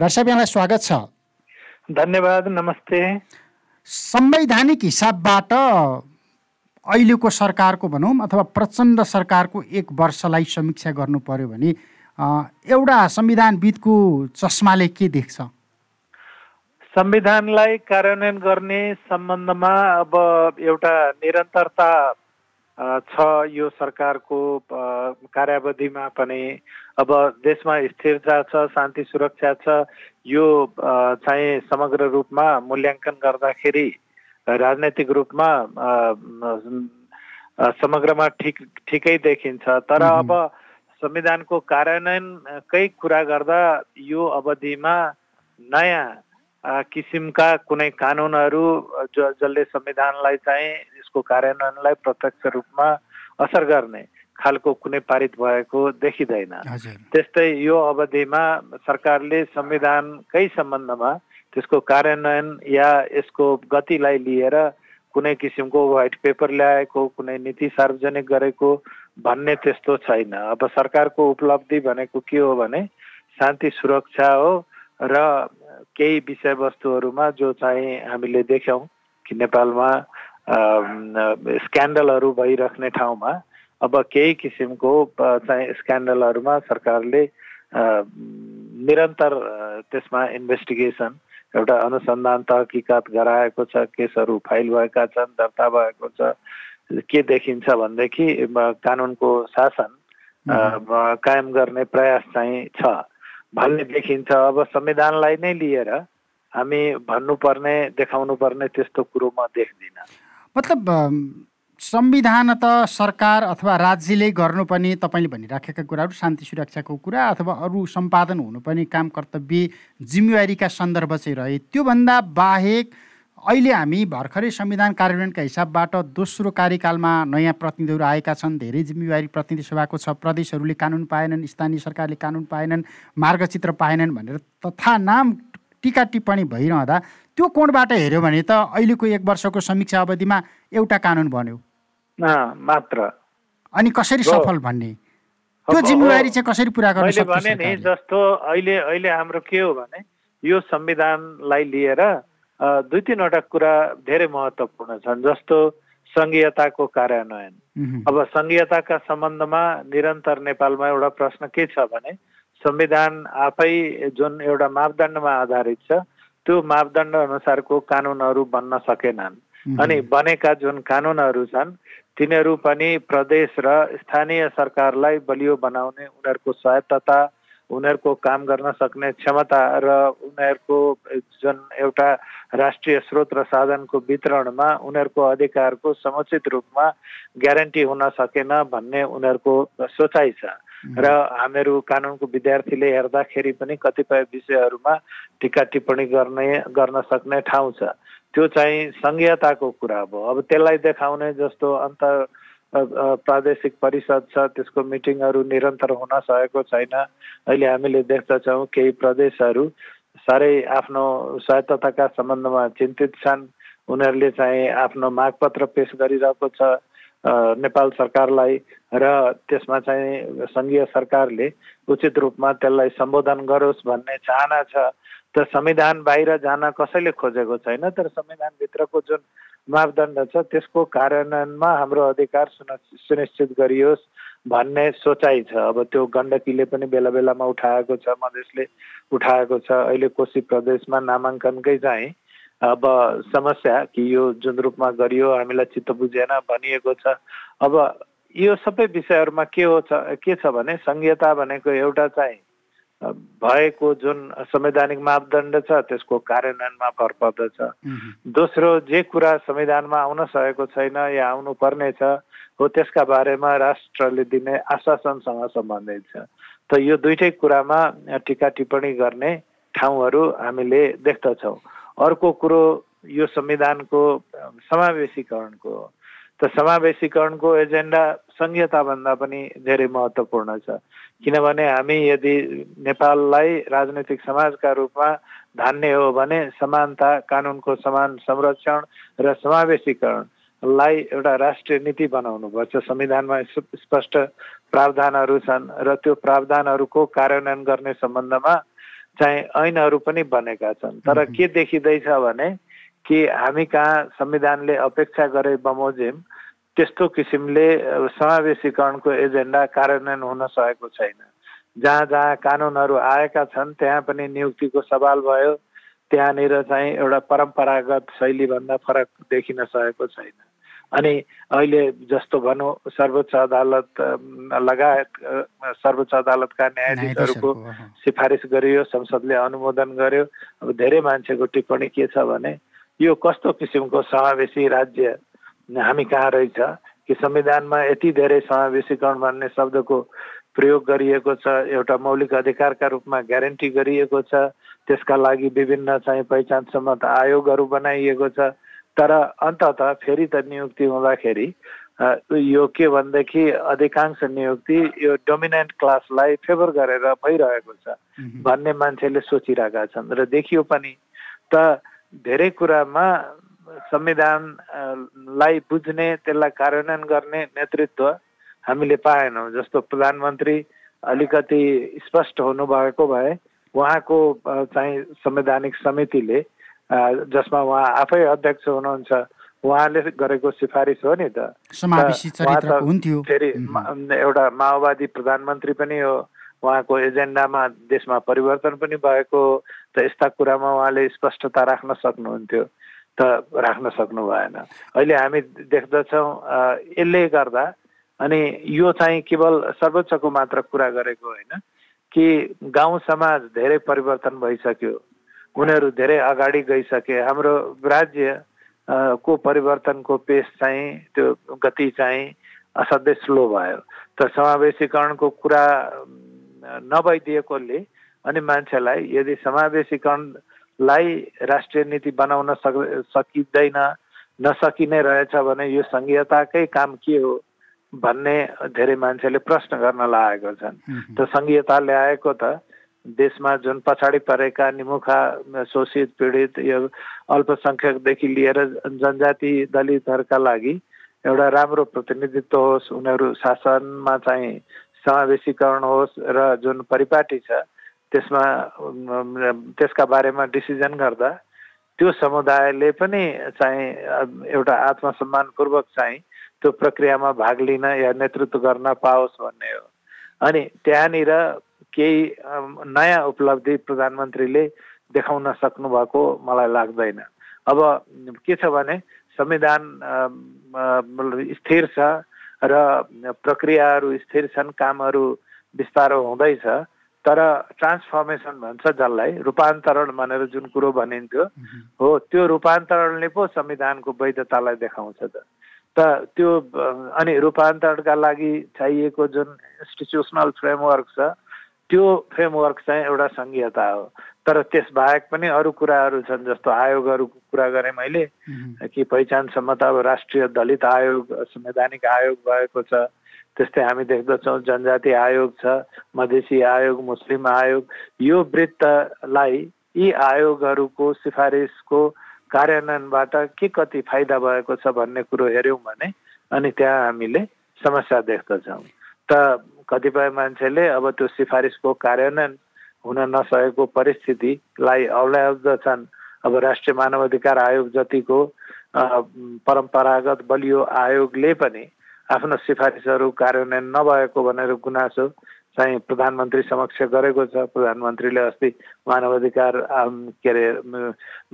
Doctor साहब यहाँलाई स्वागत छ। धन्यवाद नमस्ते। संवैधानिक हिसाबबाट अहिलेको सरकारको भनौँ अथवा प्रचण्ड सरकारको एक वर्षलाई समीक्षा गर्नु पर्यो भने एउटा संविधानविदको चस्माले के देख्छ? संविधानलाई कार्यान्वयन गर्ने सम्बन्धमा अब एउटा निरन्तरता छ यो सरकारको कार्यावधिमा पनि अब देशमा स्थिरता छ शान्ति सुरक्षा छ यो चाहिँ समग्र रूपमा मूल्याङ्कन गर्दाखेरि राजनैतिक रूपमा समग्रमा ठिक ठिकै देखिन्छ। तर अब संविधानको कार्यान्वयनकै कुरा गर्दा यो अवधिमा नयाँ किसिमका कुनै कानुनहरू ज जसले संविधानलाई चाहिँ यसको कार्यान्वयनलाई प्रत्यक्ष रूपमा असर गर्ने। खालको कुनै पारित भएको देखिँदैन। त्यस्तै यो अवधिमा सरकारले संविधानकै सम्बन्धमा त्यसको कार्यान्वयन या यसको गतिलाई लिएर कुनै किसिमको व्हाइट पेपर ल्याएको कुनै नीति सार्वजनिक गरेको भन्ने त्यस्तो छैन। अब सरकारको उपलब्धि भनेको के हो भने शान्ति सुरक्षा हो र केही विषयवस्तुहरूमा जो चाहिँ हामीले देख्यौँ कि नेपालमा स्क्यान्डलहरू भइराख्ने ठाउँमा अब केही किसिमको चाहिँ स्क्यान्डलहरूमा सरकारले निरन्तर त्यसमा इन्भेस्टिगेसन एउटा अनुसन्धान तहकिकात गराएको छ केसहरू फाइल भएका छन् दर्ता भएको छ के देखिन्छ भनेदेखि कानुनको शासन कायम गर्ने प्रयास चाहिँ छ। भन्ने देखिन्छ। अब संविधानलाई नै लिएर हामी भन्नुपर्ने देखाउनु पर्ने त्यस्तो कुरो म देख्दिनँ। मतलब संविधान त सरकार अथवा राज्यले गर्नुपर्ने तपाईँले भनिराखेका कुराहरू शान्ति सुरक्षाको कुरा अथवा अरू सम्पादन हुनुपर्ने काम कर्तव्य जिम्मेवारीका सन्दर्भ चाहिँ रहे। त्योभन्दा बाहेक अहिले हामी भर्खरै संविधान कार्यान्वयनका हिसाबबाट दोस्रो कार्यकालमा नयाँ प्रतिनिधिहरू आएका छन् धेरै जिम्मेवारी प्रतिनिधि सभाको छ प्रदेशहरूले कानुन पाएनन् स्थानीय सरकारले कानुन पाएनन् मार्गचित्र पाएनन् भनेर तथा नाम टिका टिप्पणी भइरहँदा त्यो कोणबाट हेऱ्यो भने त अहिलेको एक वर्षको समीक्षा अवधिमा एउटा कानुन बन्यो। मात्र। अनि कसरी सफल भन्ने? त्यो जिम्मेवारी चाहिँ कसरी पुरा गर्न भने नि जस्तो अहिले अहिले हाम्रो के हो भने यो संविधानलाई लिएर दुई तिनवटा कुरा धेरै महत्त्वपूर्ण छन् जस्तो सङ्घीयताको कार्यान्वयन। अब सङ्घीयताका सम्बन्धमा निरन्तर नेपालमा एउटा प्रश्न के छ भने संविधान आफै जुन एउटा मापदण्डमा आधारित छ त्यो मापदण्ड अनुसारको कानुनहरू बन्न सकेनन्। अनि बनेका जुन कानुनहरू छन् तिनीहरू पनि प्रदेश र स्थानीय सरकारलाई बलियो बनाउने उनीहरूको स्वायत्तता उनीहरूको काम गर्न सक्ने क्षमता र उनीहरूको जुन एउटा राष्ट्रिय स्रोत र साधनको वितरणमा उनीहरूको अधिकारको समुचित रूपमा ग्यारेन्टी हुन सकेन भन्ने उनीहरूको सोचाइ छ। र हामीहरू कानुनको विद्यार्थीले हेर्दाखेरि पनि कतिपय विषयहरूमा टिका टिप्पणी गर्ने गर्न सक्ने ठाउँ छ। त्यो चाहिँ सङ्घीयताको कुरा भयो अब त्यसलाई देखाउने जस्तो अन्त प्रादेशिक परिषद छ त्यसको मिटिङहरू निरन्तर हुन सकेको छैन। अहिले हामीले देख्दछौँ केही प्रदेशहरू साह्रै आफ्नो स्वायत्तताका सम्बन्धमा चिन्तित छन्। उनीहरूले चाहिँ आफ्नो मागपत्र पेस गरिरहेको छ नेपाल सरकारलाई र त्यसमा चाहिँ सङ्घीय सरकारले उचित रूपमा त्यसलाई सम्बोधन गरोस् भन्ने चाहना छ। त संविधान बाहिर जान कसैले खोजेको छैन तर संविधानभित्रको जुन मापदण्ड छ त्यसको कार्यान्वयनमा हाम्रो अधिकार सुनिश्चित गरियोस् भन्ने सोचाइ छ। अब त्यो गण्डकीले पनि बेला बेलामा उठाएको छ मधेसले उठाएको छ। अहिले कोशी प्रदेशमा नामाङ्कनकै चाहिँ अब समस्या कि यो जुन रूपमा गरियो हामीलाई चित्त बुझेन भनिएको छ। अब यो सबै विषयहरूमा के हो छ के छ भने सङ्घीयता भनेको एउटा चाहिँ भएको जुन संवैधानिक मापदण्ड छ त्यसको कार्यान्वयनमा भर पर्दछ। दोस्रो जे कुरा संविधानमा आउन सकेको छैन या आउनु पर्ने छ हो त्यसका बारेमा राष्ट्रले दिने आश्वासनसँग सम्बन्धित छ। त यो दुइटै कुरामा टिका टिप्पणी गर्ने ठाउँहरू हामीले देख्दछौँ। अर्को कुरो यो संविधानको समावेशीकरणको त समावेशीकरणको एजेन्डा सङ्घीयताभन्दा पनि धेरै महत्त्वपूर्ण छ। किनभने हामी यदि नेपाललाई राजनैतिक समाजका रूपमा धान्ने हो भने समानता कानुनको समान संरक्षण र समावेशीकरणलाई एउटा राष्ट्रिय नीति बनाउनुपर्छ। संविधानमा स्पष्ट प्रावधानहरू छन् र त्यो प्रावधानहरूको कार्यान्वयन गर्ने सम्बन्धमा चाहिँ ऐनहरू पनि बनेका छन्। तर के देखिँदैछ भने कि हामी कहाँ संविधानले अपेक्षा गरे बमोजिम त्यस्तो किसिमले समावेशीकरणको एजेन्डा कार्यान्वयन हुन सकेको छैन। जहाँ जहाँ कानुनहरू आएका छन् त्यहाँ पनि नियुक्तिको सवाल भयो। त्यहाँनिर चाहिँ एउटा परम्परागत शैलीभन्दा फरक देखिन सकेको छैन। अनि अहिले जस्तो भनौँ सर्वोच्च अदालत लगायत सर्वोच्च अदालतका न्यायाधीशहरूको सिफारिस गरियो संसदले अनुमोदन गर्यो। अब धेरै मान्छेको टिप्पणी के छ भने यो कस्तो किसिमको समावेशी राज्य हामी कहाँ रहेछ? कि संविधानमा यति धेरै समावेशीकरण भन्ने शब्दको प्रयोग गरिएको छ एउटा मौलिक अधिकारका रूपमा ग्यारेन्टी गरिएको छ त्यसका लागि विभिन्न चाहिँ पहिचान सम्मत आयोगहरू बनाइएको छ। तर अन्तत फेरि त नियुक्ति हुँदाखेरि यो के भनेदेखि अधिकांश नियुक्ति यो डोमिनेन्ट क्लासलाई फेभर गरेर भइरहेको छ भन्ने मान्छेले सोचिरहेका छन्। र देखियो पनि त धेरै कुरामा संविधानलाई बुझ्ने त्यसलाई कार्यान्वयन गर्ने नेतृत्व हामीले पाएनौँ। जस्तो प्रधानमन्त्री अलिकति स्पष्ट हुनुभएको भए उहाँको चाहिँ संवैधानिक समितिले जसमा उहाँ आफै अध्यक्ष हुनुहुन्छ उहाँले गरेको सिफारिस हो नि त। फेरि एउटा माओवादी प्रधानमन्त्री पनि हो। उहाँको एजेन्डामा देशमा परिवर्तन पनि भएको त यस्ता कुरामा उहाँले स्पष्टता राख्न सक्नुहुन्थ्यो। त राख्न सक्नु भएन। अहिले हामी देख्दछौँ यसले गर्दा अनि यो चाहिँ केवल सर्वोच्चको मात्र कुरा गरेको होइन कि गाउँ समाज धेरै परिवर्तन भइसक्यो। उनीहरू धेरै अगाडि गइसके। हाम्रो राज्य को परिवर्तनको पेस चाहिँ त्यो गति चाहिँ असाध्यै स्लो भयो। त समावेशीकरणको कुरा नभइदिएकोले अनि मान्छेलाई यदि समावेशीकरणलाई राष्ट्रिय नीति बनाउन सक सकिँदैन नसकिने रहेछ भने यो सङ्घीयताकै काम के हो भन्ने धेरै मान्छेले प्रश्न गर्न लागेको छन्। त सङ्घीयता ल्याएको त देशमा जुन पछाडि परेका निमुखा शोषित पीडित यो अल्पसङ्ख्यकदेखि लिएर जनजाति दलितहरूका लागि एउटा राम्रो प्रतिनिधित्व होस् उनीहरू शासनमा चाहिँ समावेशीकरण होस् र जुन परिपाटी छ त्यसमा त्यसका बारेमा डिसिजन गर्दा त्यो समुदायले पनि चाहिँ एउटा आत्मसम्मानपूर्वक चाहिँ त्यो प्रक्रियामा भाग लिन या नेतृत्व गर्न पाओस् भन्ने हो। अनि त्यहाँनिर केही नयाँ उपलब्धि प्रधानमन्त्रीले देखाउन सक्नुभएको मलाई लाग्दैन। अब के छ भने संविधान स्थिर छ र प्रक्रियाहरू स्थिर छन् कामहरू बिस्तारो हुँदैछ। तर ट्रान्सफर्मेसन भन्छ जसलाई रूपान्तरण भनेर जुन कुरो भनिन्थ्यो हो त्यो रूपान्तरणले पो संविधानको वैधतालाई देखाउँछ त। त त्यो अनि रूपान्तरणका लागि चाहिएको जुन इन्स्टिट्युसनल फ्रेमवर्क छ त्यो फ्रेमवर्क चाहिँ एउटा सङ्घीयता हो। तर त्यसबाहेक पनि अरू कुराहरू छन् जस्तो आयोगहरूको कुरा गरेँ मैले कि पहिचानसम्म त अब राष्ट्रिय दलित आयोग संवैधानिक आयोग भएको छ। त्यस्तै हामी देख्दछौँ जनजाति आयोग छ मधेसी आयोग मुस्लिम आयोग। यो वृत्तलाई यी आयोगहरूको सिफारिसको कार्यान्वयनबाट के कति फाइदा भएको छ भन्ने कुरो हेऱ्यौँ भने अनि त्यहाँ हामीले समस्या देख्दछौँ। त कतिपय मान्छेले अब त्यो सिफारिसको कार्यान्वयन हुन नसकेको परिस्थितिलाई औल्याउँदछन् अब राष्ट्रिय मानव अधिकार आयोग जतिको परम्परागत बलियो आयोगले पनि आफ्नो सिफारिसहरू कार्यान्वयन नभएको भनेर गुनासो चाहिँ प्रधानमन्त्री समक्ष गरेको छ। प्रधानमन्त्रीले अस्ति मानव अधिकार के अरे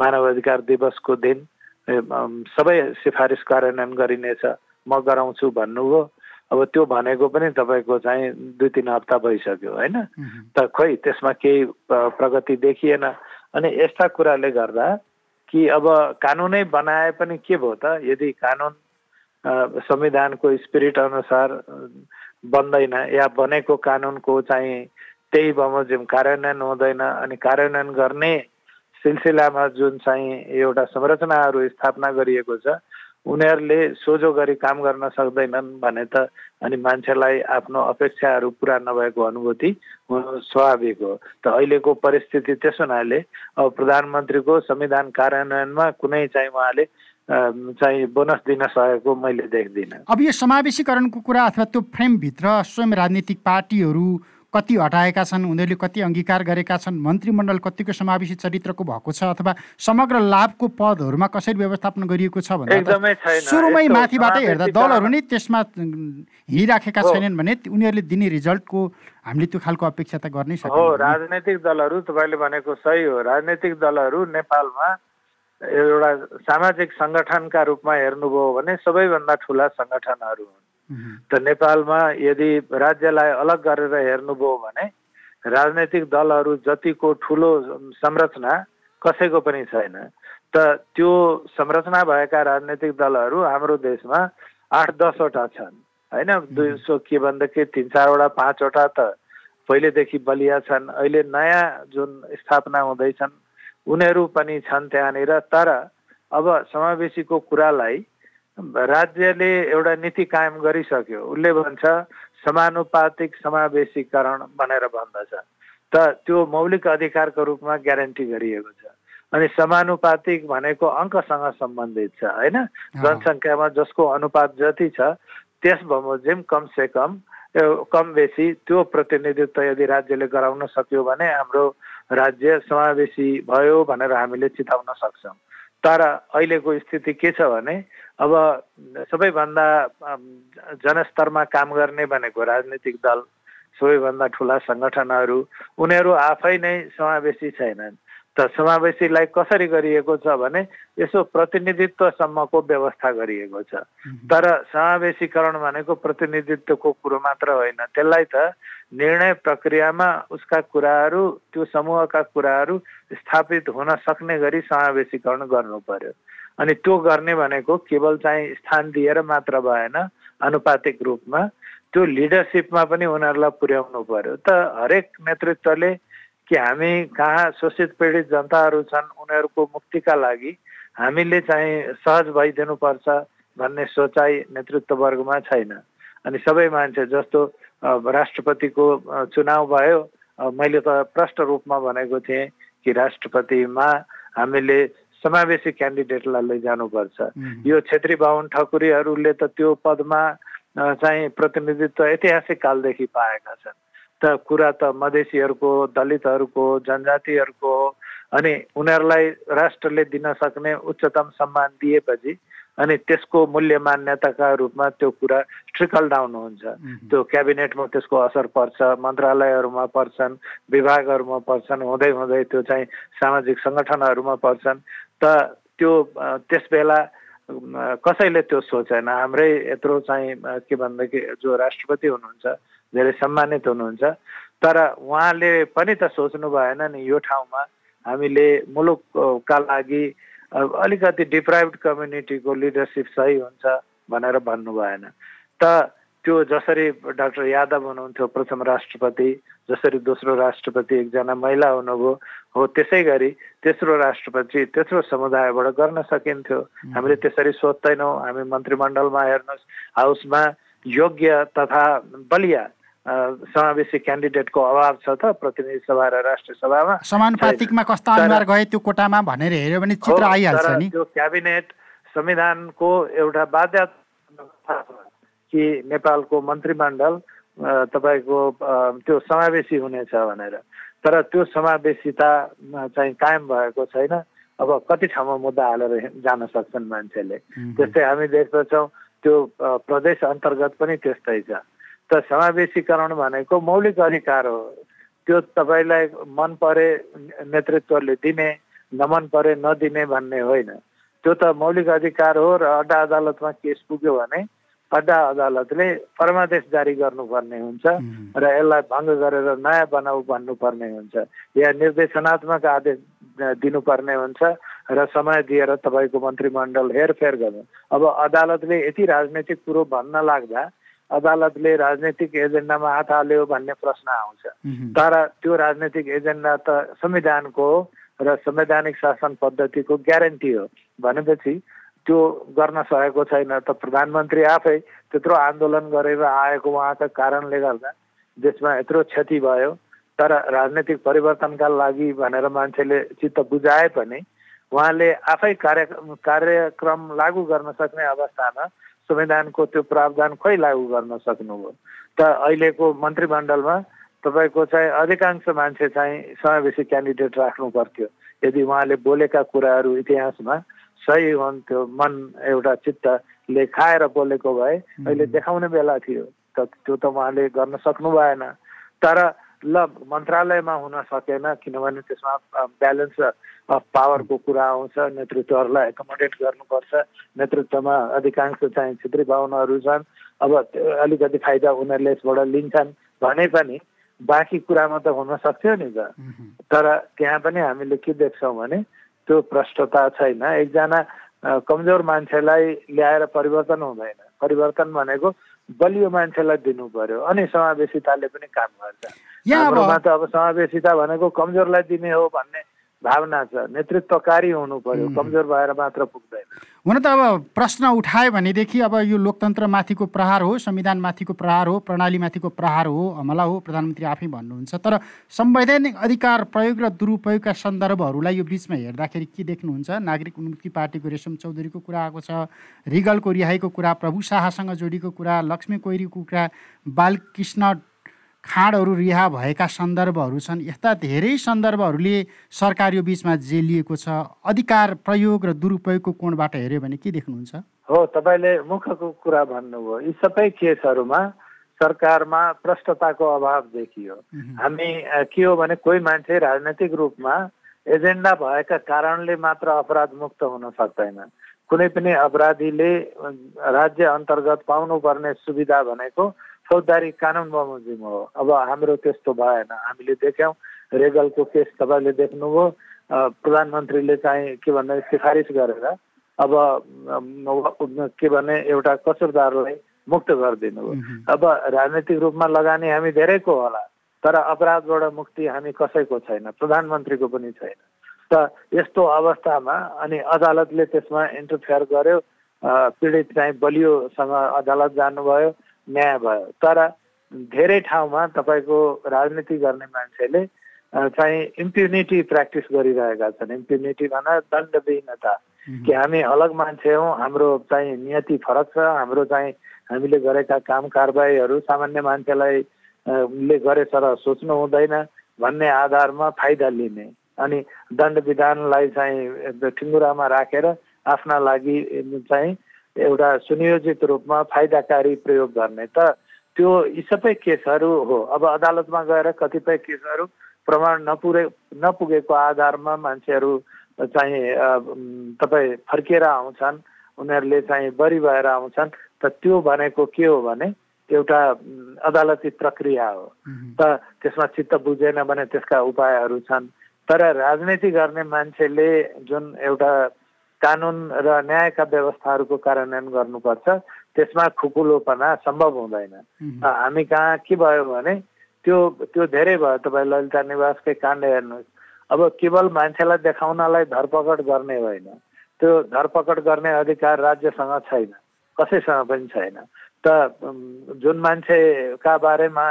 मानव अधिकार दिवसको दिन सबै सिफारिस कार्यान्वयन गरिनेछ। म गराउँछु भन्नुभयो। अब त्यो भनेको पनि तपाईँको चाहिँ दुई तिन हप्ता भइसक्यो होइन? त खोइ त्यसमा केही प्रगति देखिएन। अनि यस्ता कुराले गर्दा कि अब कानुनै बनाए पनि के भयो त? यदि कानुन संविधानको स्पिरिट अनुसार बन्दैन या बनेको कानुनको चाहिँ त्यही बमोजिम कार्यान्वयन हुँदैन अनि कार्यान्वयन गर्ने सिलसिलामा जुन चाहिँ एउटा संरचनाहरू स्थापना गरिएको छ उनीहरूले सोझो गरी काम गर्न सक्दैनन् भने त अनि मान्छेलाई आफ्नो अपेक्षाहरू पुरा नभएको अनुभूति हुनु स्वाभाविक हो। त अहिलेको परिस्थिति त्यस हुनाले अब प्रधानमन्त्रीको संविधान कार्यान्वयनमा कुनै चाहिँ उहाँले चाहिँ बोनस दिन सकेको मैले देख्दिनँ। अब यो समावेशीकरणको कुरा अथवा त्यो फ्रेमभित्र स्वयं राजनीतिक पार्टीहरू कति हटाएका छन् उनीहरूले कति अङ्गीकार गरेका छन् मन्त्रीमण्डल कतिको समावेशी चरित्रको भएको छ अथवा समग्र लाभको पदहरूमा कसरी व्यवस्थापन गरिएको छ भन्दा सुरुमै माथिबाटै हेर्दा दलहरू नै त्यसमा हिँडिराखेका छैनन् भने उनीहरूले दिने रिजल्टको हामीले त्यो खालको अपेक्षा त गर्नै सक्छौँ हो राजनैतिक दलहरू तपाईँले भनेको सही हो। राजनैतिक दलहरू नेपालमा एउटा सामाजिक सङ्गठनका रूपमा हेर्नुभयो भने सबैभन्दा ठुला सङ्गठनहरू हुन्। त नेपालमा यदि राज्यलाई अलग गरेर हेर्नुभयो भने राजनैतिक दलहरू जतिको ठुलो संरचना कसैको पनि छैन। त त्यो संरचना भएका राजनैतिक दलहरू हाम्रो देशमा आठ दसवटा छन्। होइन? दुई सौ के भनेदेखि तिन चारवटा पाँचवटा त पहिलेदेखि बलिया छन्। अहिले नयाँ जुन स्थापना हुँदैछन् उनीहरू पनि छन् त्यहाँनिर। तर अब समावेशीको कुरालाई राज्यले एउटा नीति कायम गरिसक्यो। उसले भन्छ समानुपातिक समावेशीकरण भनेर भन्दछ। त त्यो मौलिक अधिकारको रूपमा ग्यारेन्टी गरिएको छ। अनि समानुपातिक भनेको अङ्कसँग सम्बन्धित छ होइन? जनसङ्ख्यामा जसको अनुपात जति छ त्यस बमोजिम कमसे कम कम बेसी त्यो प्रतिनिधित्व यदि राज्यले गराउन सक्यो भने हाम्रो राज्य समावेशी भयो भनेर हामीले चिताउन सक्छौँ। तर अहिलेको स्थिति के छ भने अब सबैभन्दा जनस्तरमा काम गर्ने भनेको राजनीतिक दल सबैभन्दा ठुला सङ्गठनहरू उनीहरू आफै नै समावेशी छैनन्। त समावेशीलाई कसरी गरिएको छ भने यसो प्रतिनिधित्वसम्मको व्यवस्था गरिएको छ। तर समावेशीकरण भनेको प्रतिनिधित्वको कुरो मात्र होइन। त्यसलाई त निर्णय प्रक्रियामा उसका कुराहरू त्यो समूहका कुराहरू स्थापित हुन सक्ने गरी समावेशीकरण गर्नु पर्यो। अनि त्यो गर्ने भनेको केवल चाहिँ स्थान दिएर मात्र भएन अनुपातिक रूपमा। त्यो लिडरसिपमा पनि उनीहरूलाई पुर्याउनु पर्यो। त हरेक नेतृत्वले कि हामी कहाँ शोषित पीडित जनताहरू छन् उनीहरूको मुक्तिका लागि हामीले चाहिँ सहज भइदिनुपर्छ भन्ने सोचाइ नेतृत्व वर्गमा छैन। अनि सबै मान्छे जस्तो राष्ट्रपतिको चुनाव भयो मैले त प्रष्ट रूपमा भनेको थिएँ कि राष्ट्रपतिमा हामीले समावेशी क्यान्डिडेटलाई लैजानुपर्छ यो छेत्री बाहुन ठकुरीहरूले त त्यो पदमा चाहिँ प्रतिनिधित्व ऐतिहासिक कालदेखि पाएका छन्। त कुरा त मधेसीहरूको दलितहरूको जनजातिहरूको अनि उनीहरूलाई राष्ट्रले दिन सक्ने उच्चतम सम्मान दिएपछि अनि त्यसको मूल्य मान्यताका रूपमा त्यो कुरा ट्रिकल डाउन हुन्छ। त्यो क्याबिनेटमा त्यसको असर पर्छ मन्त्रालयहरूमा पर्छन् विभागहरूमा पर्छन् हुँदै हुँदै त्यो चाहिँ सामाजिक सङ्गठनहरूमा पर्छन्। त त्यो त्यस बेला कसैले त्यो सोचेन? हाम्रै यत्रो चाहिँ के भनेदेखि जो राष्ट्रपति हुनुहुन्छ धेरै सम्मानित हुनुहुन्छ तर उहाँले पनि त सोच्नु भएन नि यो ठाउँमा हामीले मुलुकका लागि अलिकति डिप्राइभ कम्युनिटीको लिडरसिप सही हुन्छ भनेर भन्नु भएन। त त्यो जसरी डाक्टर यादव हुनुहुन्थ्यो प्रथम राष्ट्रपति जसरी दोस्रो राष्ट्रपति एकजना महिला हुनुभयो हो त्यसै गरी तेस्रो राष्ट्रपति तेस्रो समुदायबाट गर्न सकिन्थ्यो। हामीले त्यसरी सोध्दैनौँ हामी मन्त्रीमण्डलमा हेर्नुहोस् हाउसमा योग्य तथा बलिया समावेशी क्यान्डिडेटको अभाव छ त प्रतिनिधि सभा र राष्ट्रिय सभामा। समानुपातिकमा कस्ता अनुहार गए त्यो कोटामा भनेर हेऱ्यो भने चित्र आइहाल्छ नि। त्यो क्याबिनेट संविधानको एउटा बाध्यता कि नेपालको मन्त्रीमण्डल तपाईँको त्यो समावेशी हुनेछ भनेर। तर त्यो समावेशिता चाहिँ कायम भएको छैन। अब कति ठाउँमा मुद्दा हालेर जान सक्छन् मान्छेले। त्यस्तै हामी देख्दछौँ त्यो प्रदेश अन्तर्गत पनि त्यस्तै छ। त समावेशीकरण भनेको मौलिक अधिकार हो। त्यो तपाईँलाई मन परे नेतृत्वले दिने नमन परे नदिने भन्ने होइन। त्यो त मौलिक अधिकार हो र अड्डा अदालतमा केस पुग्यो भने अड्डा अदालतले परमादेश जारी गर्नुपर्ने हुन्छ र यसलाई भङ्ग गरेर नयाँ बनाऊ भन्नुपर्ने हुन्छ। या निर्देशनात्मक आदेश दिनुपर्ने हुन्छ र समय दिएर तपाईँको मन्त्रीमण्डल हेरफेर गर्नु। अब अदालतले यति राजनैतिक कुरो भन्न लाग्दा अदालतले राजनैतिक एजेन्डामा हात हाल्यो भन्ने प्रश्न आउँछ। तर त्यो राजनैतिक एजेन्डा त संविधानको र संवैधानिक शासन पद्धतिको ग्यारेन्टी हो। भनेपछि त्यो गर्न सकेको छैन त प्रधानमन्त्री आफै त्यत्रो आन्दोलन गरेर आएको उहाँका कारणले गर्दा देशमा यत्रो क्षति भयो। तर राजनैतिक परिवर्तनका लागि भनेर मान्छेले चित्त बुझाए पनि उहाँले आफै कार्य कार्यक्रम लागू गर्न सक्ने अवस्थामा संविधानको त्यो प्रावधान खोइ लागू गर्न सक्नुभयो। त अहिलेको मन्त्रीमण्डलमा तपाईँको चाहिँ अधिकांश मान्छे चाहिँ समावेशी क्यान्डिडेट राख्नु पर्थ्यो। यदि उहाँले बोलेका कुराहरू इतिहासमा सही हुन्थ्यो मन एउटा चित्तले खाएर बोलेको भए अहिले देखाउने बेला थियो। त त्यो त उहाँले गर्न सक्नु भएन। तर ल मन्त्रालयमा हुन सकेन किनभने त्यसमा ब्यालेन्स अफ पावरको कुरा आउँछ नेतृत्वहरूलाई एकोमोडेट गर्नुपर्छ। नेतृत्वमा अधिकांश चाहिँ छेत्री बाहुनहरू छन्। अब अलिकति फाइदा उनीहरूले यसबाट लिन्छन् भने पनि बाँकी कुरामा त हुन सक्थ्यो नि त। तर त्यहाँ पनि हामीले के देख्छौँ भने त्यो भ्रष्टता छैन। एकजना कमजोर मान्छेलाई ल्याएर परिवर्तन हुँदैन। परिवर्तन भनेको बलियो मान्छेलाई दिनु पर्यो अनि समावेशिताले पनि काम गर्छ। हाम्रोमा त अब समावेशिता भनेको कमजोरलाई दिने हो भन्ने भावना छ। नेतृत्वकारी हुनु पर्यो कमजोर भएर मात्र पुग्दैन। हुन त अब प्रश्न उठायो भनेदेखि अब यो लोकतन्त्रमाथिको प्रहार हो संविधानमाथिको प्रहार हो प्रणालीमाथिको प्रहार हो हमला हो प्रधानमन्त्री आफै भन्नुहुन्छ। तर संवैधानिक अधिकार प्रयोग र दुरुपयोगका सन्दर्भहरूलाई यो बिचमा हेर्दाखेरि के देख्नुहुन्छ? नागरिक उन्मुक्ति पार्टीको रेशम चौधरीको कुरा आएको छ रिगलको रिहाईको कुरा प्रभु शाहसँग जोडिएको कुरा लक्ष्मी कोइरीको कुरा बालकृष्ण खाँडहरू रिहा भएका सन्दर्भहरू छन्। यस्ता धेरै सन्दर्भहरूले सरकार यो बिचमा जेलिएको छ। अधिकार प्रयोग र दुरुपयोगको कोणबाट हेऱ्यो भने के देख्नुहुन्छ? हो तपाईँले मुखको कुरा भन्नुभयो। यी सबै केसहरूमा सरकारमा प्रष्टताको अभाव देखियो। हामी के हो भने कोही मान्छे राजनैतिक रूपमा एजेन्डा भएका कारणले मात्र अपराध मुक्त हुन सक्दैन। कुनै पनि अपराधीले राज्य अन्तर्गत पाउनुपर्ने सुविधा भनेको फौजदारी कानुन बमोजिम हो अब हाम्रो त्यस्तो भएन। हामीले देख्यौँ रेगलको केस तपाईँले देख्नुभयो। प्रधानमन्त्रीले चाहिँ के भन्दा सिफारिस गरेर अब के भने एउटा कसुरदारलाई मुक्त गरिदिनु हो अब राजनैतिक रूपमा लगानी हामी धेरैको होला तर अपराधबाट मुक्ति हामी कसैको छैन प्रधानमन्त्रीको पनि छैन। त यस्तो अवस्थामा अनि अदालतले त्यसमा इन्टरफेयर गर्यो पीडित चाहिँ बलियोसँग अदालत जानुभयो। न्याय भयो। तर धेरै ठाउँमा तपाईँको राजनीति गर्ने मान्छेले चाहिँ इम्प्युनिटी प्र्याक्टिस गरिरहेका छन्। इम्प्युनिटी भन दण्डविहीनता कि हामी अलग मान्छे हौँ हाम्रो चाहिँ नियति फरक छ हाम्रो चाहिँ हामीले गरेका काम कारबाहीहरू सामान्य मान्छेलाई ले गरे तर सोच्नु हुँदैन भन्ने आधारमा फाइदा लिने। अनि दण्ड विधानलाई चाहिँ ठिङ्गुरामा राखेर आफ्ना लागि चाहिँ एउटा सुनियोजित रूपमा फाइदाकारी प्रयोग गर्ने त त्यो यी सबै केसहरू हो। अब अदालतमा गएर कतिपय केसहरू प्रमाण नपुगे नपुगेको आधारमा मान्छेहरू चाहिँ तपाईँ फर्किएर आउँछन् उनीहरूले चाहिँ बरी भएर आउँछन् त त्यो भनेको के हो भने एउटा अदालती प्रक्रिया हो। त त्यसमा चित्त बुझेन भने त्यसका उपायहरू छन्। तर राजनीति गर्ने मान्छेले जुन एउटा कानुन र न्यायका व्यवस्थाहरूको कार्यान्वयन गर्नुपर्छ। त्यसमा खुकुलोपना सम्भव हुँदैन। हामी कहाँ के भयो भने त्यो त्यो धेरै भयो। तपाईँ ललिता निवासकै काण्ड हेर्नुहोस्। अब केवल मान्छेलाई देखाउनलाई धरपकड गर्ने होइन। त्यो धरपकड गर्ने अधिकार राज्यसँग छैन। कसैसँग पनि छैन। त जुन मान्छेका बारेमा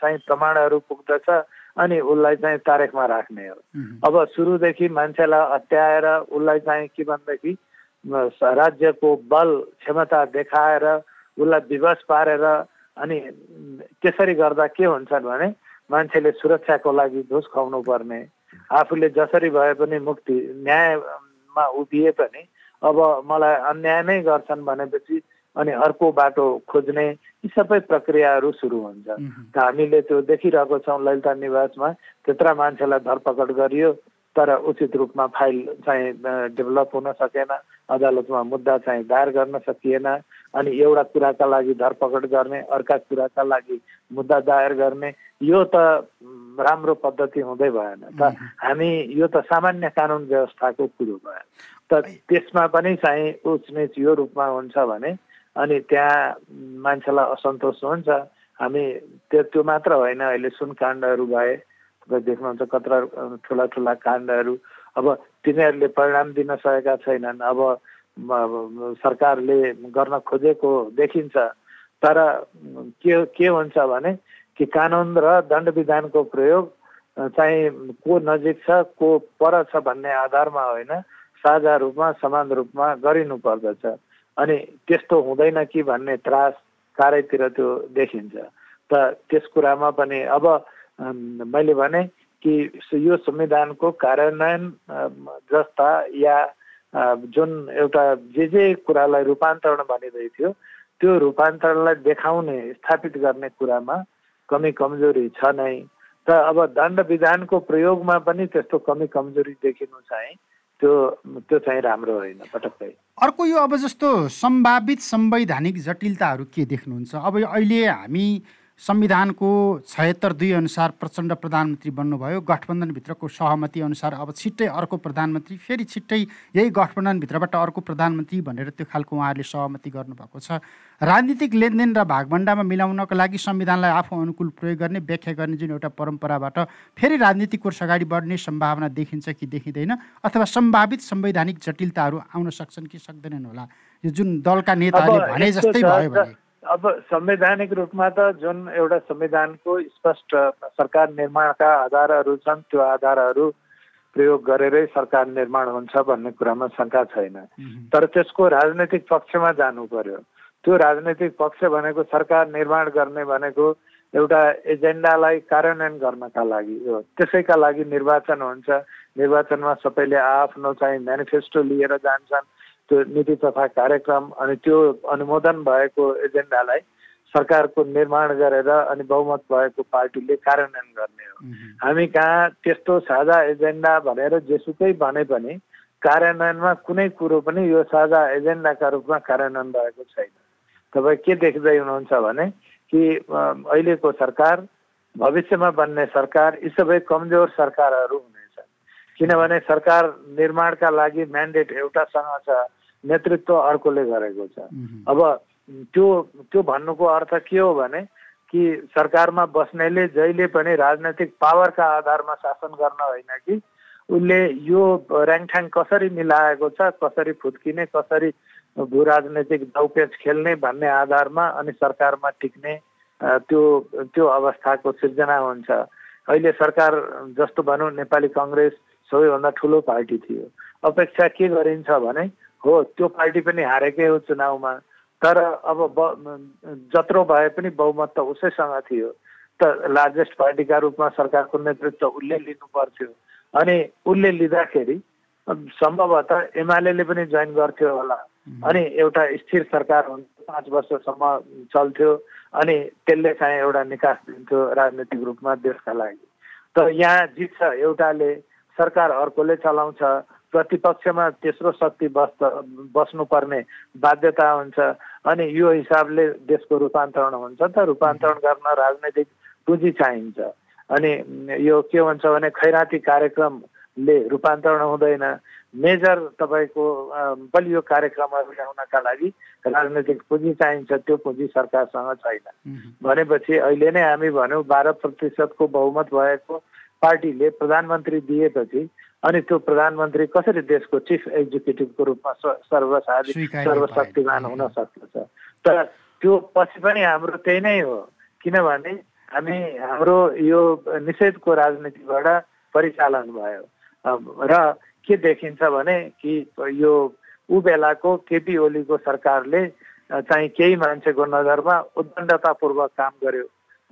चाहिँ प्रमाणहरू पुग्दछ अनि उसलाई चाहिँ तारेखमा राख्ने हो। अब सुरुदेखि मान्छेलाई अत्याएर उसलाई चाहिँ के भनेदेखि राज्यको बल क्षमता देखाएर उसलाई विवश पारेर अनि त्यसरी गर्दा के हुन्छन् भने मान्छेले सुरक्षाको लागि घुस खुवाउनु पर्ने। आफूले जसरी भए पनि मुक्ति न्यायमा उभिए पनि अब मलाई अन्याय नै गर्छन् भनेपछि अनि अर्को बाटो खोज्ने यी सबै प्रक्रियाहरू सुरु हुन्छ। त हामीले त्यो देखिरहेको छौँ ललिता निवासमा त्यत्र मान्छेलाई धरपकड गरियो तर उचित रूपमा फाइल चाहिँ डेभलप हुन सकेन अदालतमा मुद्दा चाहिँ दायर गर्न सकिएन अनि एउटा कुराका लागि धरपकड गर्ने अर्का कुराका लागि मुद्दा दायर गर्ने यो त राम्रो पद्धति हुँदै भएन। त हामी यो त सामान्य कानुन व्यवस्थाको कुरो भयो त त्यसमा पनि चाहिँ उचनिच यो रूपमा हुन्छ भने अनि त्यहाँ मान्छेलाई असन्तोष हुन्छ। हामी त्यो त्यो मात्र होइन अहिले सुन काण्डहरू भए तपाईँ देख्नुहुन्छ कत्र ठुला ठुला काण्डहरू। अब तिनीहरूले परिणाम दिन सकेका छैनन्। अब सरकारले गर्न खोजेको देखिन्छ। तर के के हुन्छ भने कि कानुन र दण्ड विधानको प्रयोग चाहिँ को नजिक छ को पर छ भन्ने आधारमा होइन साझा रूपमा समान रूपमा गरिनु पर्दछ अनि त्यस्तो हुँदैन कि भन्ने त्रास चारैतिर त्यो देखिन्छ। त त्यस कुरामा पनि अब मैले भने कि यो संविधानको कार्यान्वयन जस्ता या जुन एउटा जे जे कुरालाई रूपान्तरण भनिँदै थियो त्यो रूपान्तरणलाई देखाउने स्थापित गर्ने कुरामा कमी कमजोरी छ नै। र अब दण्ड विधानको प्रयोगमा पनि त्यस्तो कमी कमजोरी देखिनु चाहिँ त्यो त्यो चाहिँ राम्रो होइन पटक्कै। अर्को यो अब जस्तो सम्भावित संवैधानिक जटिलताहरू के देख्नुहुन्छ? अब अहिले हामी संविधानको छयत्तर दुई अनुसार प्रचण्ड प्रधानमन्त्री बन्नुभयो। गठबन्धनभित्रको सहमति अनुसार अब छिट्टै अर्को प्रधानमन्त्री फेरि छिट्टै यही गठबन्धनभित्रबाट अर्को प्रधानमन्त्री भनेर त्यो खालको उहाँहरूले सहमति गर्नुभएको छ। राजनीतिक लेनदेन र भागभण्डामा मिलाउनको लागि संविधानलाई आफू अनुकूल प्रयोग गर्ने व्याख्या गर्ने जुन एउटा परम्पराबाट फेरि राजनीतिक कोर्स अगाडि बढ्ने सम्भावना देखिन्छ कि देखिँदैन अथवा सम्भावित संवैधानिक जटिलताहरू आउन सक्छन् कि सक्दैनन् होला। यो जुन दलका नेताले भने जस्तै भयो भने। अब संवैधानिक रूपमा त जुन एउटा संविधानको स्पष्ट सरकार निर्माणका आधारहरू छन् त्यो आधारहरू प्रयोग गरेरै सरकार निर्माण हुन्छ भन्ने कुरामा शङ्का छैन। तर त्यसको राजनैतिक पक्षमा जानु पर्यो। त्यो राजनैतिक पक्ष भनेको सरकार निर्माण गर्ने भनेको एउटा एजेन्डालाई कार्यान्वयन गर्नका लागि हो। त्यसैका लागि निर्वाचन हुन्छ। निर्वाचनमा सबैले आफ्नो चाहिँ मेनिफेस्टो लिएर जान्छन्। त्यो नीति तथा कार्यक्रम अनि त्यो अनुमोदन भएको एजेन्डालाई सरकारको निर्माण गरेर अनि बहुमत भएको पार्टीले कार्यान्वयन गर्ने हो। हामी कहाँ त्यस्तो साझा एजेन्डा भनेर जेसुकै भने पनि कार्यान्वयनमा कुनै कुरो पनि यो साझा एजेन्डाका रूपमा कार्यान्वयन भएको छैन। तपाईँ के देख्दै हुनुहुन्छ भने कि अहिलेको सरकार भविष्यमा बन्ने सरकार यी सबै कमजोर सरकारहरू हुनेछन्। किनभने सरकार निर्माणका लागि म्यान्डेट एउटासँग छ। नेतृत्व अर्कोले गरेको छ। अब त्यो त्यो भन्नुको अर्थ के हो भने कि सरकारमा बस्नेले जहिले पनि राजनैतिक पावरका आधारमा शासन गर्न होइन कि उसले यो ऱ्याङठ्याङ कसरी मिलाएको छ कसरी फुत्किने कसरी भू राजनैतिक दौपेच खेल्ने भन्ने आधारमा अनि सरकारमा टिक्ने त्यो त्यो अवस्थाको सिर्जना हुन्छ। अहिले सरकार जस्तो भनौँ नेपाली कङ्ग्रेस सबैभन्दा ठुलो पार्टी थियो। अपेक्षा के गरिन्छ भने हो त्यो पार्टी पनि हारेकै हो चुनावमा। तर अब ब जत्रो भए पनि बहुमत त उसैसँग थियो। त लार्जेस्ट पार्टीका रूपमा सरकारको नेतृत्व उसले लिनु पर्थ्यो अनि उसले लिँदाखेरि सम्भवतः एमाले पनि जोइन गर्थ्यो होला। अनि एउटा स्थिर सरकार हुन्छ पाँच वर्षसम्म चल्थ्यो। अनि त्यसले चाहिँ एउटा निकास दिन्थ्यो राजनीतिक रूपमा देशका लागि। तर यहाँ जित्छ एउटाले सरकार अर्कोले चलाउँछ। प्रतिपक्षमा तेस्रो शक्ति बस् बस्नुपर्ने बाध्यता हुन्छ अनि यो हिसाबले देशको रूपान्तरण हुन्छ त। रूपान्तरण गर्न राजनैतिक पुँजी चाहिन्छ। अनि यो के भन्छ भने खैराती कार्यक्रमले रूपान्तरण हुँदैन। मेजर तपाईँको बलियो कार्यक्रमहरू ल्याउनका लागि राजनैतिक पुँजी चाहिन्छ। त्यो पुँजी सरकारसँग छैन। भनेपछि अहिले नै हामी भन्यौँ बाह्र प्रतिशतको बहुमत भएको पार्टीले प्रधानमन्त्री दिएपछि अनि त्यो प्रधानमन्त्री कसरी देशको चिफ एक्जिक्युटिभको रूपमा सर्वसाधिक सर्वशक्तिमान हुन सक्दछ। तर त्यो पछि पनि हाम्रो त्यही नै हो। किनभने हामी हाम्रो यो निषेधको राजनीतिबाट परिचालन भयो। र के देखिन्छ भने कि यो ऊ बेलाको केपी ओलीको सरकारले चाहिँ केही मान्छेको नजरमा उद्दण्डतापूर्वक काम गर्यो।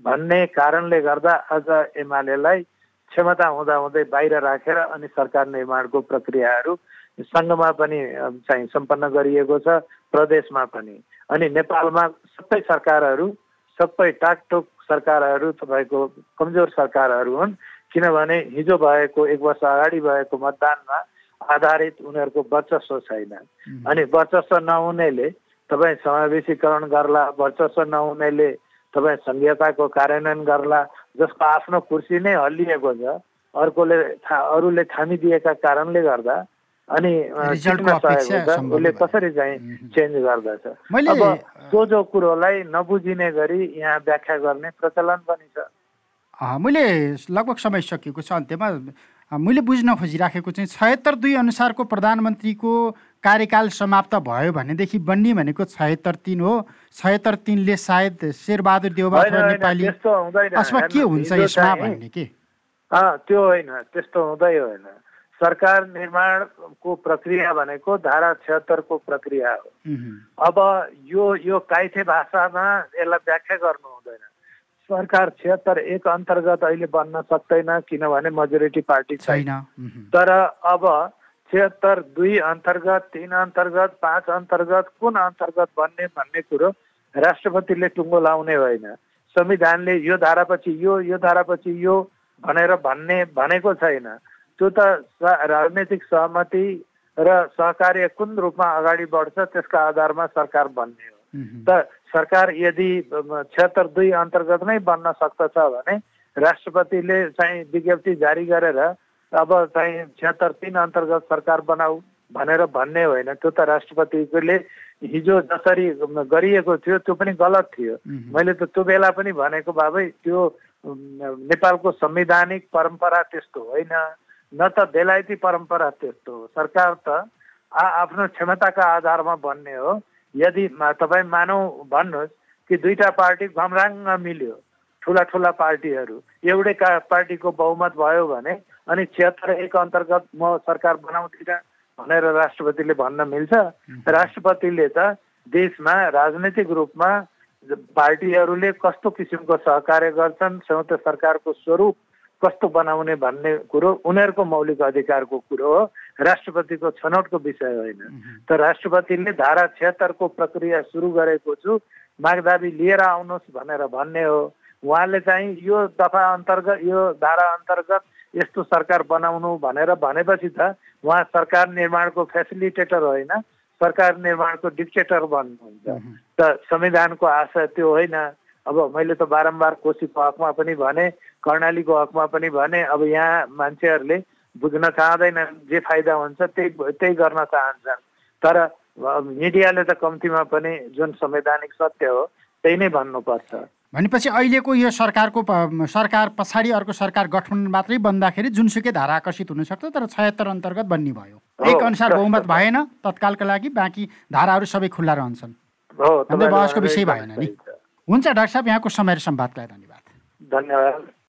भन्ने कारणले गर्दा आज एमालेलाई क्षमता हुँदा हुँदै बाहिर राखेर अनि सरकार निर्माणको प्रक्रियाहरू सङ्घमा पनि चाहिँ सम्पन्न गरिएको छ प्रदेशमा पनि। अनि नेपालमा सबै सरकारहरू सबै टाकटोक सरकारहरू तपाईँको कमजोर सरकारहरू हुन् किनभने हिजो भएको एक वर्ष अगाडि भएको मतदानमा आधारित उनीहरूको वर्चस्व छैन। अनि वर्चस्व नहुनेले तपाईँ समावेशीकरण गर्ला वर्चस्व नहुनेले तपाईँ संघीयताको कार्यान्वयन गर्ला जसको आफ्नो कुर्सी नै हल्लिएको छ अर्कोले अरूले थामिदिएका कारणले गर्दा अनि उसले कसरी चाहिँ चेन्ज गर्दछ। अब सोझो कुरोलाई नबुझिने गरी यहाँ व्याख्या गर्ने प्रचलन पनि छ। मैले लगभग समय सकिएको छ अन्त्यमा। मैले बुझ्न खोजिराखेको चाहिँ छयत्तर दुई अनुसारको प्रधानमन्त्रीको कार्यकाल समाप्त भयो भनेदेखि बन्ने भनेको छयत्तर तिन हो। छयत्तर तिनले सायद शेरबहादुर देउबा नेपाली अथवा के हुन्छ यसमा भन्ने के? त्यो होइन त्यस्तो हुँदै होइन। सरकार निर्माणको प्रक्रिया भनेको धारा छत्तरको प्रक्रिया हो। अब यो यो काइथे भाषामा यसलाई व्याख्या गर्नु हुँदैन। सरकार छिहत्तर एक अन्तर्गत अहिले बन्न सक्दैन किनभने मेजोरिटी पार्टी छैन। तर अब छिहत्तर दुई अन्तर्गत तिन अन्तर्गत पाँच अन्तर्गत कुन अन्तर्गत बन्ने भन्ने कुरो राष्ट्रपतिले टुङ्गो लाउने होइन। संविधानले यो धारापछि यो यो धारापछि यो भनेर भन्ने भनेको छैन। त्यो त राजनैतिक सहमति र सहकार्य कुन रूपमा अगाडि बढ्छ त्यसका आधारमा सरकार बन्ने हो। त सरकार यदि छिहत्तर दुई अन्तर्गत नै बन्न सक्दछ भने राष्ट्रपतिले चाहिँ विज्ञप्ति जारी गरेर अब चाहिँ छिहत्तर तिन अन्तर्गत सरकार बनाऊ भनेर भन्ने होइन। त्यो त राष्ट्रपतिले हिजो जसरी गरिएको थियो त्यो पनि गलत थियो। मैले त त्यो बेला पनि भनेको बाबै त्यो नेपालको संवैधानिक परम्परा त्यस्तो होइन। न त बेलायती परम्परा त्यस्तो हो। सरकार त आ आफ्नो क्षमताका आधारमा बन्ने हो। यदि तपाईँ मानौ भन्नुहोस् कि दुईवटा पार्टी घमराङ मिल्यो ठुला ठुला पार्टीहरू। एउटै का पार्टीको बहुमत भयो भने अनि छिहत्तर एक अन्तर्गत म सरकार बनाउँदिनँ भनेर राष्ट्रपतिले भन्न मिल्छ। राष्ट्रपतिले त देशमा राजनैतिक रूपमा पार्टीहरूले कस्तो किसिमको सहकार्य गर्छन् संयुक्त सरकारको स्वरूप कस्तो बनाउने भन्ने कुरो उनीहरूको मौलिक अधिकारको कुरो हो। राष्ट्रपतिको छनौटको विषय होइन। त राष्ट्रपतिले धारा छिहत्तरको प्रक्रिया सुरु गरेको छु मागदाबी लिएर आउनुहोस् भनेर भन्ने हो। उहाँले चाहिँ यो दफा अन्तर्गत यो धारा अन्तर्गत यस्तो सरकार बनाउनु भनेर भनेपछि त उहाँ सरकार निर्माणको फेसिलिटेटर होइन सरकार निर्माणको डिक्टेटर बन्नुहुन्छ त संविधानको आशा त्यो होइन। अब मैले त बारम्बार कोशीको हकमा पनि भने कर्णालीको हकमा पनि भने अब यहाँ मान्छेहरूले बुझ्न चाहँदैनन् जे फाइदा हुन्छ त्यही त्यही गर्न चाहन्छन्। तर मिडियाले त कम्तीमा पनि जुन संवैधानिक सत्य हो त्यही नै भन्नुपर्छ। भनेपछि अहिलेको यो सरकारको सरकार पछाडि अर्को सरकार गठबन्धन मात्रै बन्दाखेरि जुनसुकै धारा आकर्षित हुनसक्छ तर छयत्तर अन्तर्गत बन्ने भयो। एक अनुसार बहुमत भएन तत्कालका लागि बाँकी धाराहरू सबै खुल्ला रहन्छन्। बहसको विषय भएन नि। हुन्छ डाक्टर साहब यहाँको समय र संवादलाई धन्यवाद। धन्यवाद।